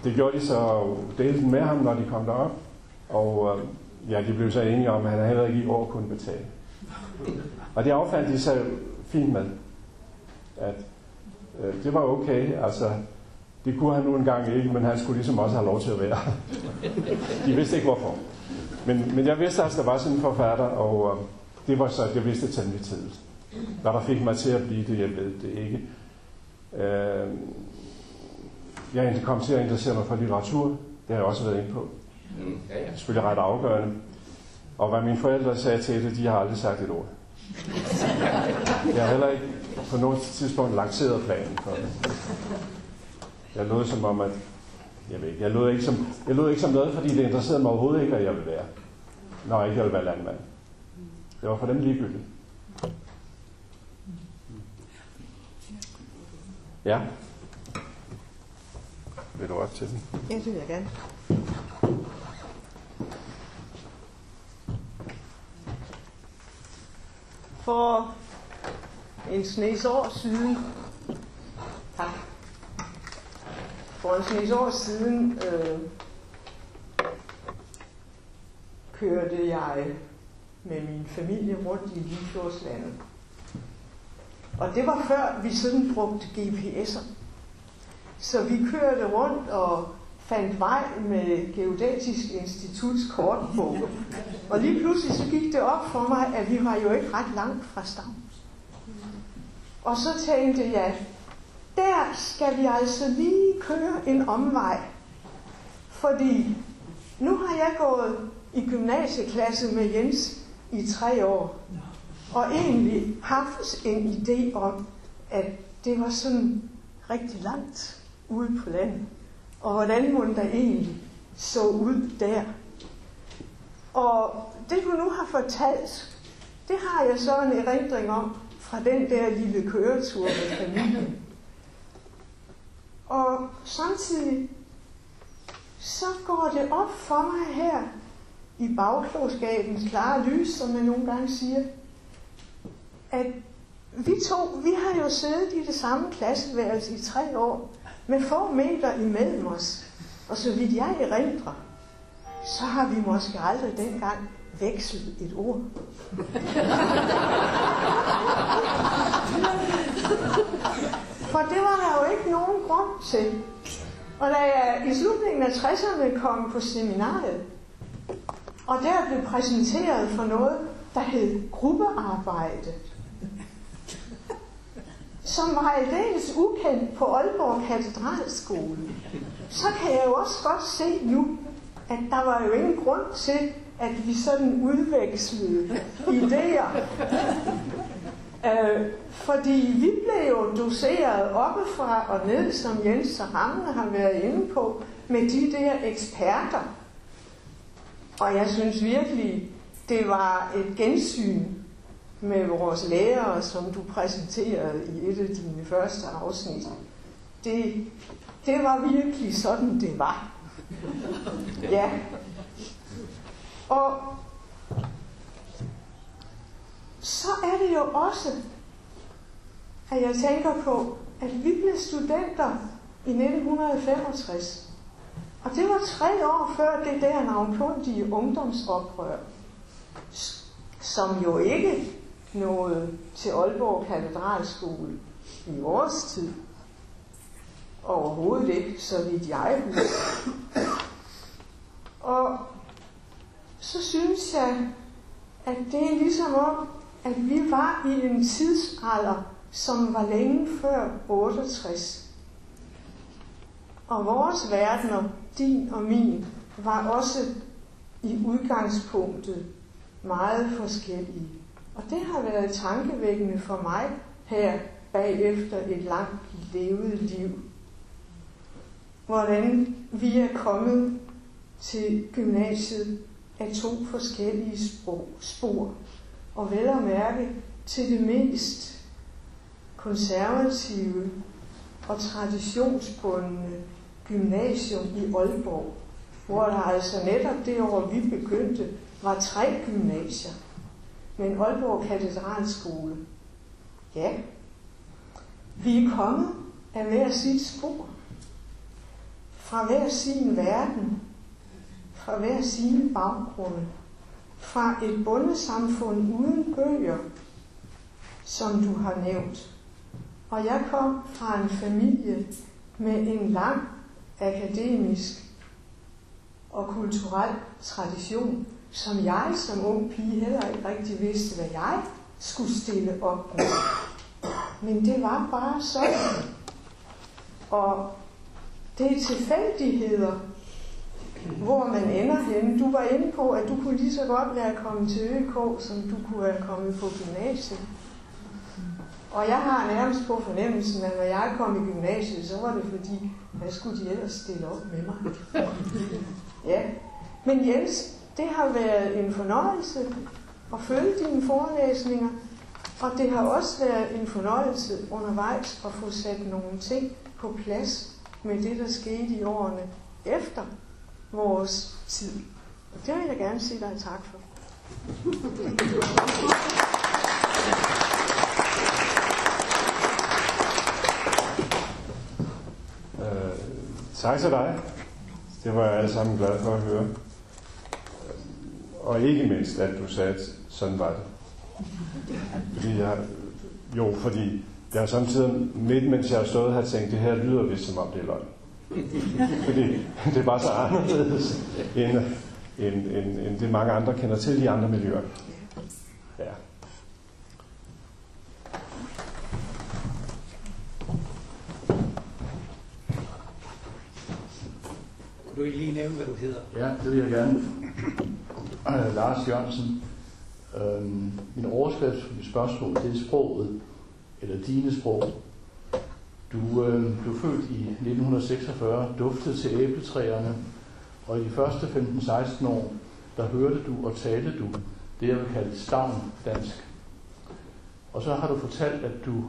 det gjorde de så, og delte den med ham, når de kom derop. Og øh, ja, de blev så enige om, at han heller ikke i år kunne betale. Og det affandt de sig fint med, at øh, det var okay, altså det kunne han nu engang ikke, men han skulle ligesom også have lov til at være. de vidste ikke hvorfor. Men, men jeg vidste altså, at der var sådan en forfatter, og øh, det var så, jeg vidste temmelig tidligt. Hvad der fik mig til at blive det, jeg ved det ikke. Øh, jeg kom til at interessere mig for litteratur. Det har jeg også været inde på. Mm, ja, ja. Det selvfølgelig ret afgørende. Og hvad mine forældre sagde til det, de har aldrig sagt et ord. Jeg har heller ikke på noget tidspunkt lanceret planen for det. Jeg lod som om, at jeg ved ikke, jeg lod ikke som, jeg lod ikke som noget, fordi det interesserede mig overhovedet ikke, at jeg ville være. Når ikke jeg ville være landmand. Det var for dem ligegyldigt. Ja. Vil du op til den? Ja, det vil jeg gerne. For en snes år siden, tak. For en snes år siden øh, kørte jeg med min familie rundt i Limfjordslandet. Og det var før vi sådan brugte GPS'er. Så vi kørte rundt og fandt vej med Geodatisk Instituts kortbog. Og lige pludselig så gik det op for mig, at vi var jo ikke ret langt fra Stavns. Og så tænkte jeg, der skal vi altså lige køre en omvej. Fordi nu har jeg gået i gymnasieklasse med Jens i tre år. Og egentlig haft en idé om, at det var sådan rigtig langt ude på landet. Og hvordan må der egentlig så ud der. Og det du nu har fortalt, det har jeg så en erindring om fra den der lille køretur med familien. Og samtidig så går det op for mig her i bagklogskabens klare lys, som man nogle gange siger, at vi to, vi har jo siddet i det samme klasseværelse i tre år, med få meter imellem os. Og så vidt jeg erindrer, så har vi måske aldrig dengang vekslet et ord. For det var der jo ikke nogen grund til. Og da jeg i slutningen af 60'erne kom på seminariet, og der blev præsenteret for noget, der hed gruppearbejde, som var aldeles ukendt på Aalborg Katedralskole, så kan jeg jo også godt se nu, at der var jo ingen grund til, at vi sådan udvekslede idéer. Øh, fordi vi blev jo doseret oppefra og ned, som Jens og Hamne har været inde på, med de der eksperter. Og jeg synes virkelig, det var et gensyn med vores lærere, som du præsenterede i et af dine første afsnit. Det, det var virkelig sådan, det var. Ja. Og så er det jo også, at jeg tænker på, at vi blev studenter i 1965. Og det var tre år før det der navnkundige ungdomsoprør, som jo ikke nåede til Aalborg Katedralskole i vores tid. Overhovedet ikke, så vidt jeg husker. Og så synes jeg, at det er ligesom om, at vi var i en tidsalder, som var længe før 68. Og vores verdener, din og min, var også i udgangspunktet meget forskellige. Og det har været tankevækkende for mig her bagefter et langt levet liv. Hvordan vi er kommet til gymnasiet af to forskellige spor. Og vel at mærke til det mest konservative og traditionsbundne gymnasium i Aalborg, hvor der altså netop det år, vi begyndte, var tre gymnasier. Men Aalborg Katedralskole, ja, vi er kommet af hver sit spor. Fra hver sin verden. Fra hver sine baggrunde. Fra et bundesamfund uden bøger, som du har nævnt. Og jeg kom fra en familie med en lang akademisk og kulturel tradition, som jeg som ung pige heller ikke rigtig vidste, hvad jeg skulle stille op med. Men det var bare sådan. Og det er tilfældigheder, hvor man ender henne. Du var inde på, at du kunne lige så godt være kommet til ØK, som du kunne være kommet på gymnasiet. Og jeg har nærmest på fornemmelsen, at når jeg kom i gymnasiet, så var det fordi, hvad skulle de ellers stille op med mig? ja. Men Jens, det har været en fornøjelse at følge dine forelæsninger, og det har også været en fornøjelse undervejs at få sat nogle ting på plads med det, der skete i årene efter vores tid. Og det vil jeg gerne sige dig tak for. Øh, tak til dig. Det var jeg alle sammen glad for at høre. Og ikke mindst, at du sagde, at sådan var det. Fordi jeg, jo, fordi jeg har samtidig midt, mens jeg har stået her, tænkt, det her lyder vist som om det er løgn. Fordi det er bare så anderledes, end, end, end, end det mange andre kender til i andre miljøer. Ja. Kunne du ikke lige nævne, hvad du hedder? Ja, det vil jeg gerne. Øh, Lars Jørgensen. Øh, min overskrift for mit spørgsmål, det er sproget, eller dine sprog. Du øh, blev født i 1946, duftede til æbletræerne, og i de første 15-16 år, der hørte du og talte du det, jeg vil kalde stavn dansk. Og så har du fortalt, at du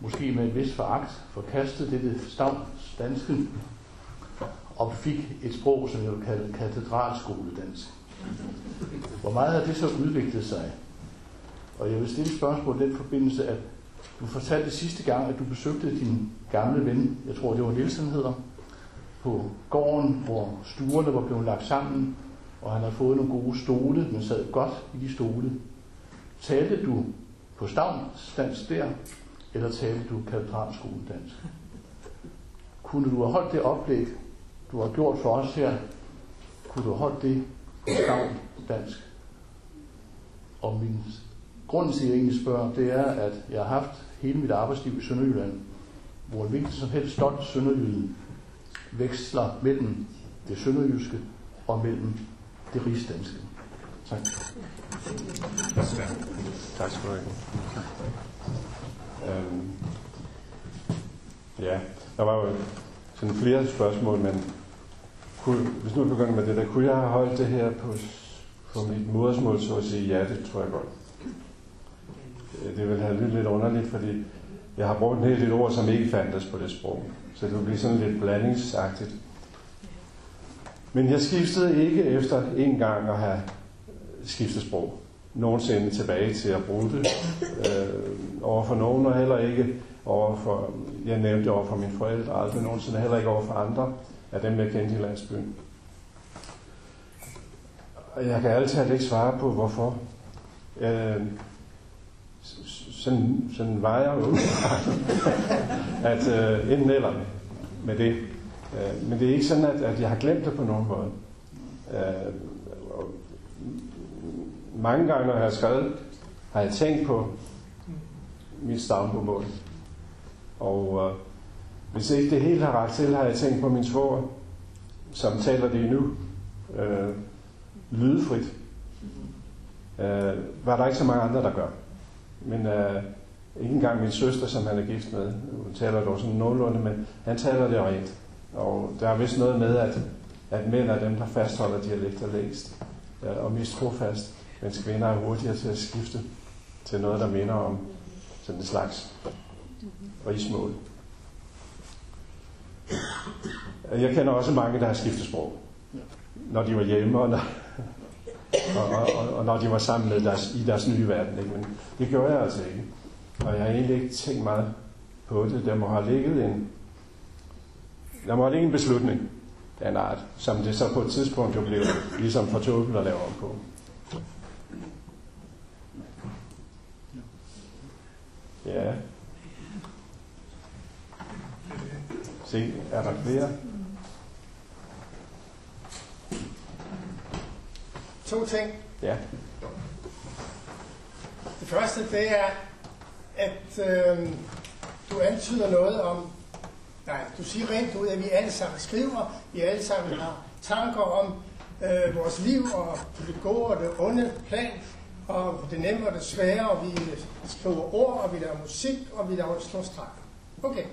måske med en vis foragt forkastede dette stavn danske, og fik et sprog, som jeg vil kalde katedralskoledansk. Hvor meget har det så udviklet sig? Og jeg vil stille et spørgsmål i den forbindelse, at du fortalte sidste gang, at du besøgte din gamle ven, jeg tror det var Nielsen hedder, på gården, hvor stuerne var blevet lagt sammen, og han havde fået nogle gode stole, men sad godt i de stole. Talte du på stavnsdansk der, eller talte du katedralskoledansk? Kunne du have holdt det oplæg, du har gjort for os her, kunne du have holdt det på dansk. Og min grund til, at jeg egentlig spørger, det er, at jeg har haft hele mit arbejdsliv i Sønderjylland, hvor en hvilken som helst stolt sønderjyde veksler mellem det sønderjyske og mellem det rigsdanske. Tak. Tak skal du have. Øhm, ja, der var jo sådan flere spørgsmål, men kunne, hvis nu begynder med det der, kunne jeg have holdt det her på, på mit modersmål, så at sige? Ja, det tror jeg godt. Øh, det vil have lyttet lidt underligt, fordi jeg har brugt en hel del ord, som ikke fandtes på det sprog. Så det vil blive sådan lidt blandingsagtigt. Men jeg skiftede ikke efter en gang at have øh, skiftet sprog nogensinde tilbage til at bruge det øh, over for nogen, og heller ikke over for, jeg nævnte det over for mine forældre, aldrig nogensinde, heller ikke over for andre af dem, jeg kendte i landsbyen. Og jeg kan altid ikke svare på, hvorfor. Øh, sådan, sådan var jeg jo at øh, enten eller med det. Øh, men det er ikke sådan, at, at jeg har glemt det på nogen måde. Øh, og mange gange, når jeg har skrevet, har jeg tænkt på mit stavnbomål. Og øh, hvis ikke det helt har ret til, har jeg tænkt på min svoger, som taler det nu øh, lydfrit. Øh, var der ikke så mange andre, der gør. Men øh, ikke engang min søster, som han er gift med, hun taler dog sådan nogenlunde, men han taler det rent. Og der er vist noget med, at, at mænd er dem, der fastholder dialekter længst øh, og mest trofast, mens kvinder er hurtigere til at skifte til noget, der minder om sådan en slags rigsmål. Jeg kender også mange, der har skiftet sprog, når de var hjemme, og når, og, og, og, og når de var sammen med deres, i deres nye verden. Ikke? Men det gjorde jeg altså ikke. Og jeg har egentlig ikke tænkt meget på det. Der må have ligget en, der må have ligget en beslutning af en art, som det så på et tidspunkt jo blev ligesom for tåbel at lave om på. Ja. Se, er der flere? To ting. Ja. Det første, det er, at øh, du antyder noget om, nej, du siger rent ud, at vi alle sammen skriver, vi alle sammen har tanker om øh, vores liv og det gode og det onde plan, og det nemme og det svære, og vi skriver ord, og vi laver musik, og vi laver små streger. Okay.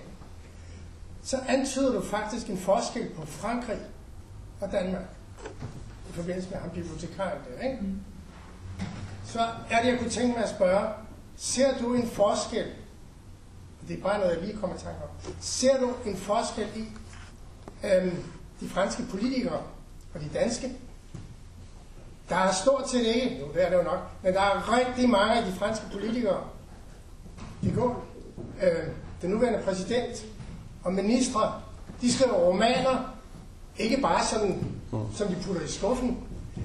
Så antyder du faktisk en forskel på Frankrig og Danmark i forbindelse med ham bibliotekaren der, ikke? Så er det, jeg kunne tænke mig at spørge, ser du en forskel, og det er bare noget, jeg lige kommer i tanke om, ser du en forskel i øhm, de franske politikere og de danske? Der er stort set ikke, jo det er det jo nok, men der er rigtig mange af de franske politikere, det går, øh, den nuværende præsident og ministre, de skriver romaner, ikke bare sådan, som de putter i skuffen,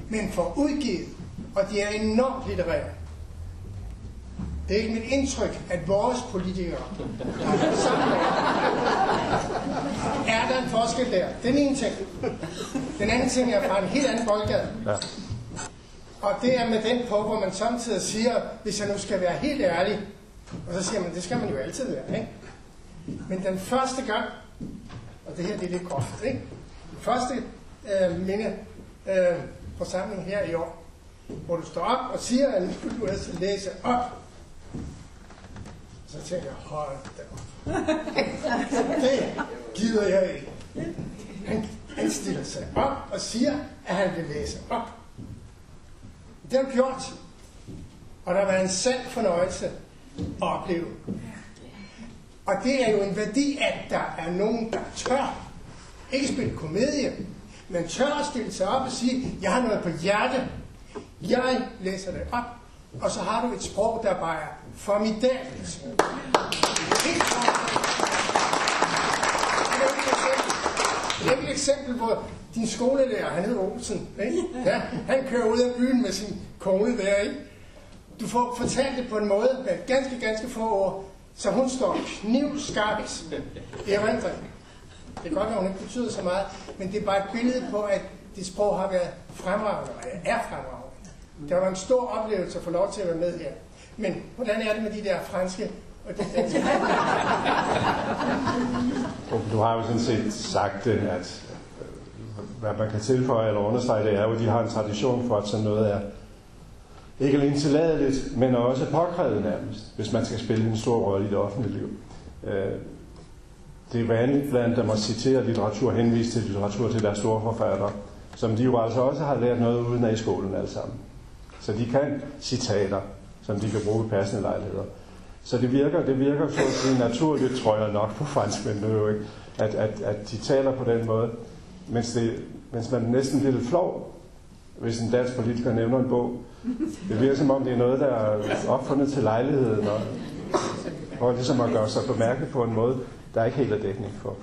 men for udgivet, og de er enormt litterære. Det er ikke mit indtryk, at vores politikere sammen er der en forskel der. Den ene ting. Den anden ting er fra en helt anden boldgade. Ja. Og det er med den på, hvor man samtidig siger, hvis jeg nu skal være helt ærlig, og så siger man, det skal man jo altid være, ikke? Men den første gang, og det her det er lidt groft, ikke? Den første øh, minde øh, forsamling her i år, hvor du står op og siger, at nu skal du altså læse op. Så tænker jeg, hold da op. Det gider jeg ikke. Han, han stiller sig op og siger, at han vil læse op. Det har du gjort. Og der har været en sand fornøjelse at opleve. Og det er jo en værdi, at der er nogen, der tør. Ikke spille komedie, men tør at stille sig op og sige, jeg har noget på hjerte. Jeg læser det op. Og så har du et sprog, der bare er formidabelt. Helt. Det er et eksempel, hvor din skolelærer, han hedder Olsen, ikke? Ja, han kører ud af byen med sin kone der, ikke? Du får fortalt det på en måde med ganske, ganske få ord, så hun står knivskarpt i erindring. Det kan godt være, hun ikke betyder så meget, men det er bare et billede på, at det sprog har været fremragende, og er fremragende. Det var en stor oplevelse at få lov til at være med her. Men hvordan er det med de der franske og det danske. Du har jo sådan set sagt det, at øh, hvad man kan tilføje eller understrege, det er jo, at de har en tradition for, at sådan noget er ikke alene tilladeligt, men også påkrævet nærmest, hvis man skal spille en stor rolle i det offentlige liv. Øh, det er vanligt blandt dem at citere litteratur, henvise til litteratur til deres store forfattere, som de jo altså også har lært noget uden af i skolen alle sammen. Så de kan citater, som de kan bruge i passende lejligheder. Så det virker, det virker så at sige naturligt, tror jeg nok på franskmændene jo ikke, at, at, at de taler på den måde, mens, det, mens man næsten bliver lidt flov, hvis en dansk politiker nævner en bog. Det virker som om, det er noget, der er opfundet til lejligheden, og for ligesom at gøre sig bemærket på en måde, der ikke helt er dækning for.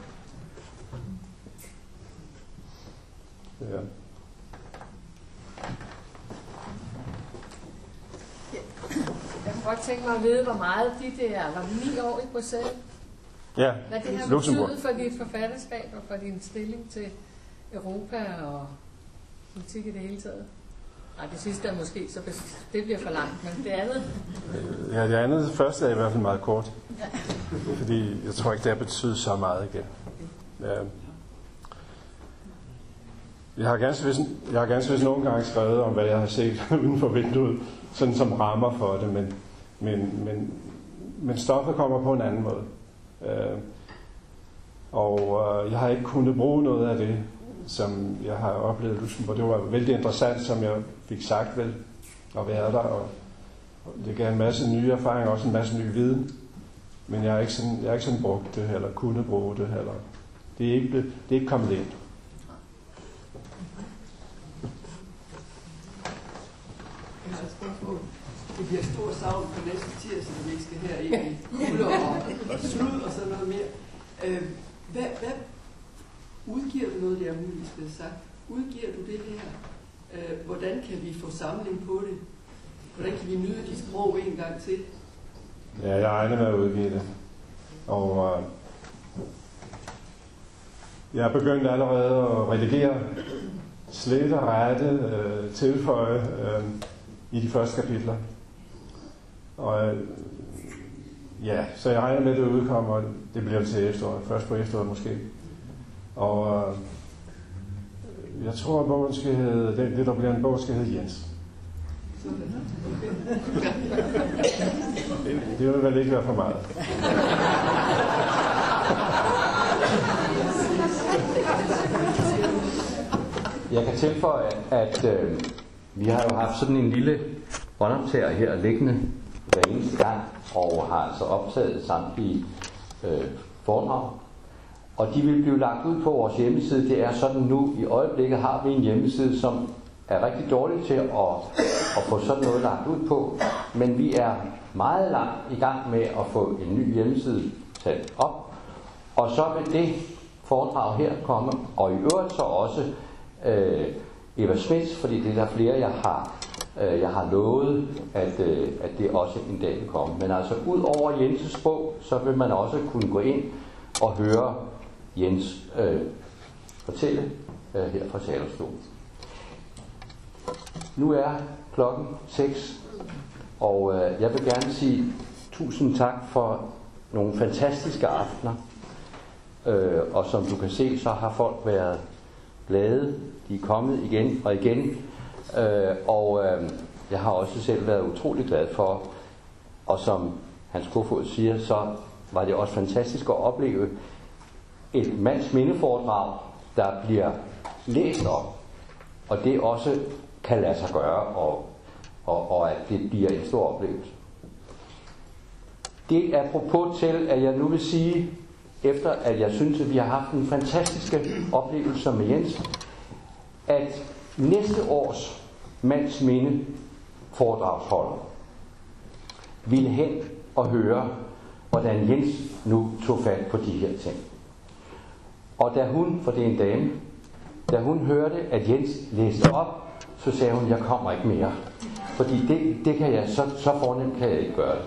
Ja. Jeg kunne godt tænke mig at vide, hvor meget de der, var ni år i Bruxelles? Ja, Hvad det har betydet for dit forfatterskab og for din stilling til Europa og politik i det hele taget? Nej, det sidste er måske, så det bliver for langt, men det andet, Ja, det andet det første er i hvert fald meget kort. Fordi jeg tror ikke, det har betydet så meget igen. Ja. Jeg har ganske vist, jeg har ganske vist nogle gange skrevet om, hvad jeg har set uden for vinduet, sådan som rammer for det, men, men, men, men stoffet kommer på en anden måde. Øh, og øh, jeg har ikke kunnet bruge noget af det, som jeg har oplevet i Luxembourg. Det var vældig interessant, som jeg fik sagt vel, at være der, og det gav en masse nye erfaringer, også en masse ny viden. Men jeg har ikke sådan, jeg har ikke sådan brugt det, eller kunne bruge det, eller det er ikke, blevet, det er ikke kommet ind. Spørgsmål. Det bliver stor savn på næste tirsdag, når vi ikke skal her i kulde og, og slud og sådan noget mere. Øh, hvad, hvad udgiver du noget, det er muligt blevet sagt? Udgiver du det her? Øh, hvordan kan vi få samling på det? Hvordan kan vi nyde dit sprog en gang til? Ja, jeg regner med at udgive det. Og øh, jeg er begyndt allerede at redigere, slette, rette, øh, tilføje øh, i de første kapitler. Og øh, ja, så jeg regner med, at det udkommer, det bliver til efteråret, først på efteråret måske. Og øh, jeg tror, at bogen skal hedde, det, det der bliver en bog, skal hedde Jens. Det, det vil vel ikke være for meget. Jeg kan tilføje, at øh, vi har jo haft sådan en lille båndoptager her liggende hver eneste gang, og har altså optaget samtlige øh, foredrag. Og de vil blive lagt ud på vores hjemmeside. Det er sådan nu, i øjeblikket har vi en hjemmeside, som er rigtig dårlig til at, at få sådan noget lagt ud på. Men vi er meget langt i gang med at få en ny hjemmeside sat op. Og så vil det foredrag her komme, og i øvrigt så også øh, Eva Smits, fordi det er der flere, jeg har, øh, jeg har lovet, at, øh, at det også en dag vil komme. Men altså ud over Jenses bog, så vil man også kunne gå ind og høre Jens øh, fortælle øh, her fra talerstolen. Nu er klokken 6, og øh, jeg vil gerne sige tusind tak for nogle fantastiske aftener. Øh, og som du kan se, så har folk været glade. De er kommet igen og igen. Øh, og øh, jeg har også selv været utrolig glad for, og som Hans Kofod siger, så var det også fantastisk at opleve et mands mindeforedrag, der bliver læst op, og det også kan lade sig gøre, og, og, og at det bliver en stor oplevelse. Det er apropos til, at jeg nu vil sige, efter at jeg synes, at vi har haft en fantastiske oplevelse med Jens, at næste års mands minde foredragsholder ville hen og høre, hvordan Jens nu tog fat på de her ting. Og da hun, for det er en dame, da hun hørte, at Jens læste op, så sagde hun, jeg kommer ikke mere. Fordi det, det kan jeg, så, så fornemt kan jeg ikke gøre det.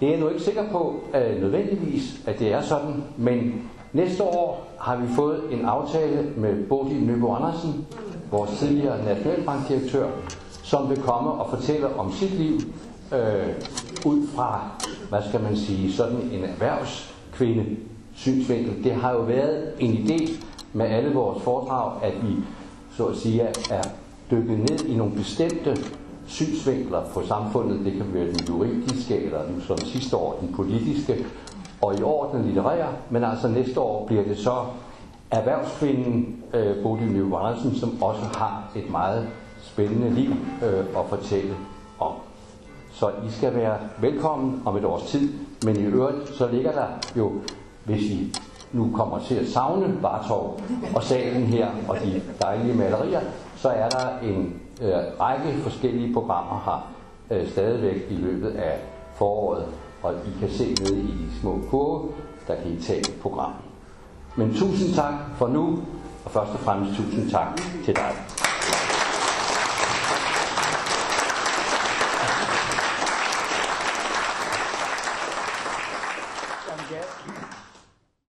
Det er jeg nu ikke sikker på at nødvendigvis, at det er sådan, men næste år har vi fået en aftale med Bodil Nybo Andersen, vores tidligere nationalbankdirektør, som vil komme og fortælle om sit liv øh, ud fra, hvad skal man sige, sådan en erhvervskvinde synsvinkel. Det har jo været en idé med alle vores foredrag, at vi så at sige er dykket ned i nogle bestemte synsvinkler på samfundet. Det kan være den juridiske, eller den, som sidste år den politiske, og i år den litterære, men altså næste år bliver det så erhvervskvinden øh, Bodil Løv Andersen, som også har et meget spændende liv øh, at fortælle om. Så I skal være velkommen om et års tid, men i øvrigt så ligger der jo, hvis I nu kommer til at savne Vartov og salen her og de dejlige malerier, så er der en øh, række forskellige programmer her øh, stadigvæk i løbet af foråret, og I kan se nede i de små kurve, der kan I tage et program. Men tusind tak for nu, og først og fremmest tusind tak til dig.